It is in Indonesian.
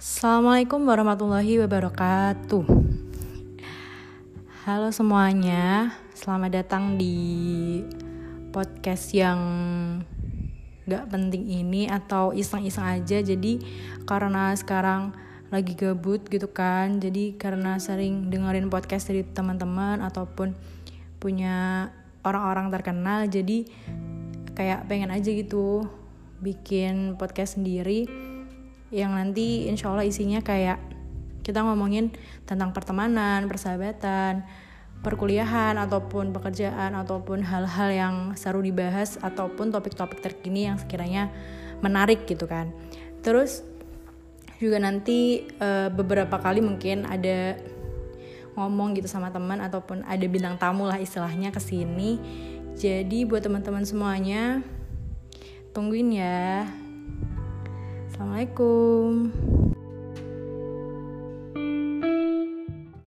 Assalamualaikum warahmatullahi wabarakatuh. Halo semuanya, selamat datang di podcast yang gak penting ini atau iseng-iseng aja. Jadi karena sekarang lagi gabut gitu kan, jadi karena sering dengerin podcast dari teman-teman ataupun punya orang-orang terkenal, jadi kayak pengen aja gitu bikin podcast sendiri yang nanti insya Allah isinya kayak kita ngomongin tentang pertemanan, persahabatan, perkuliahan ataupun pekerjaan ataupun hal-hal yang seru dibahas ataupun topik-topik terkini yang sekiranya menarik gitu kan. Terus juga nanti uh, beberapa kali mungkin ada ngomong gitu sama teman ataupun ada bintang tamu lah istilahnya ke sini. Jadi buat teman-teman semuanya tungguin ya. Assalamualaikum.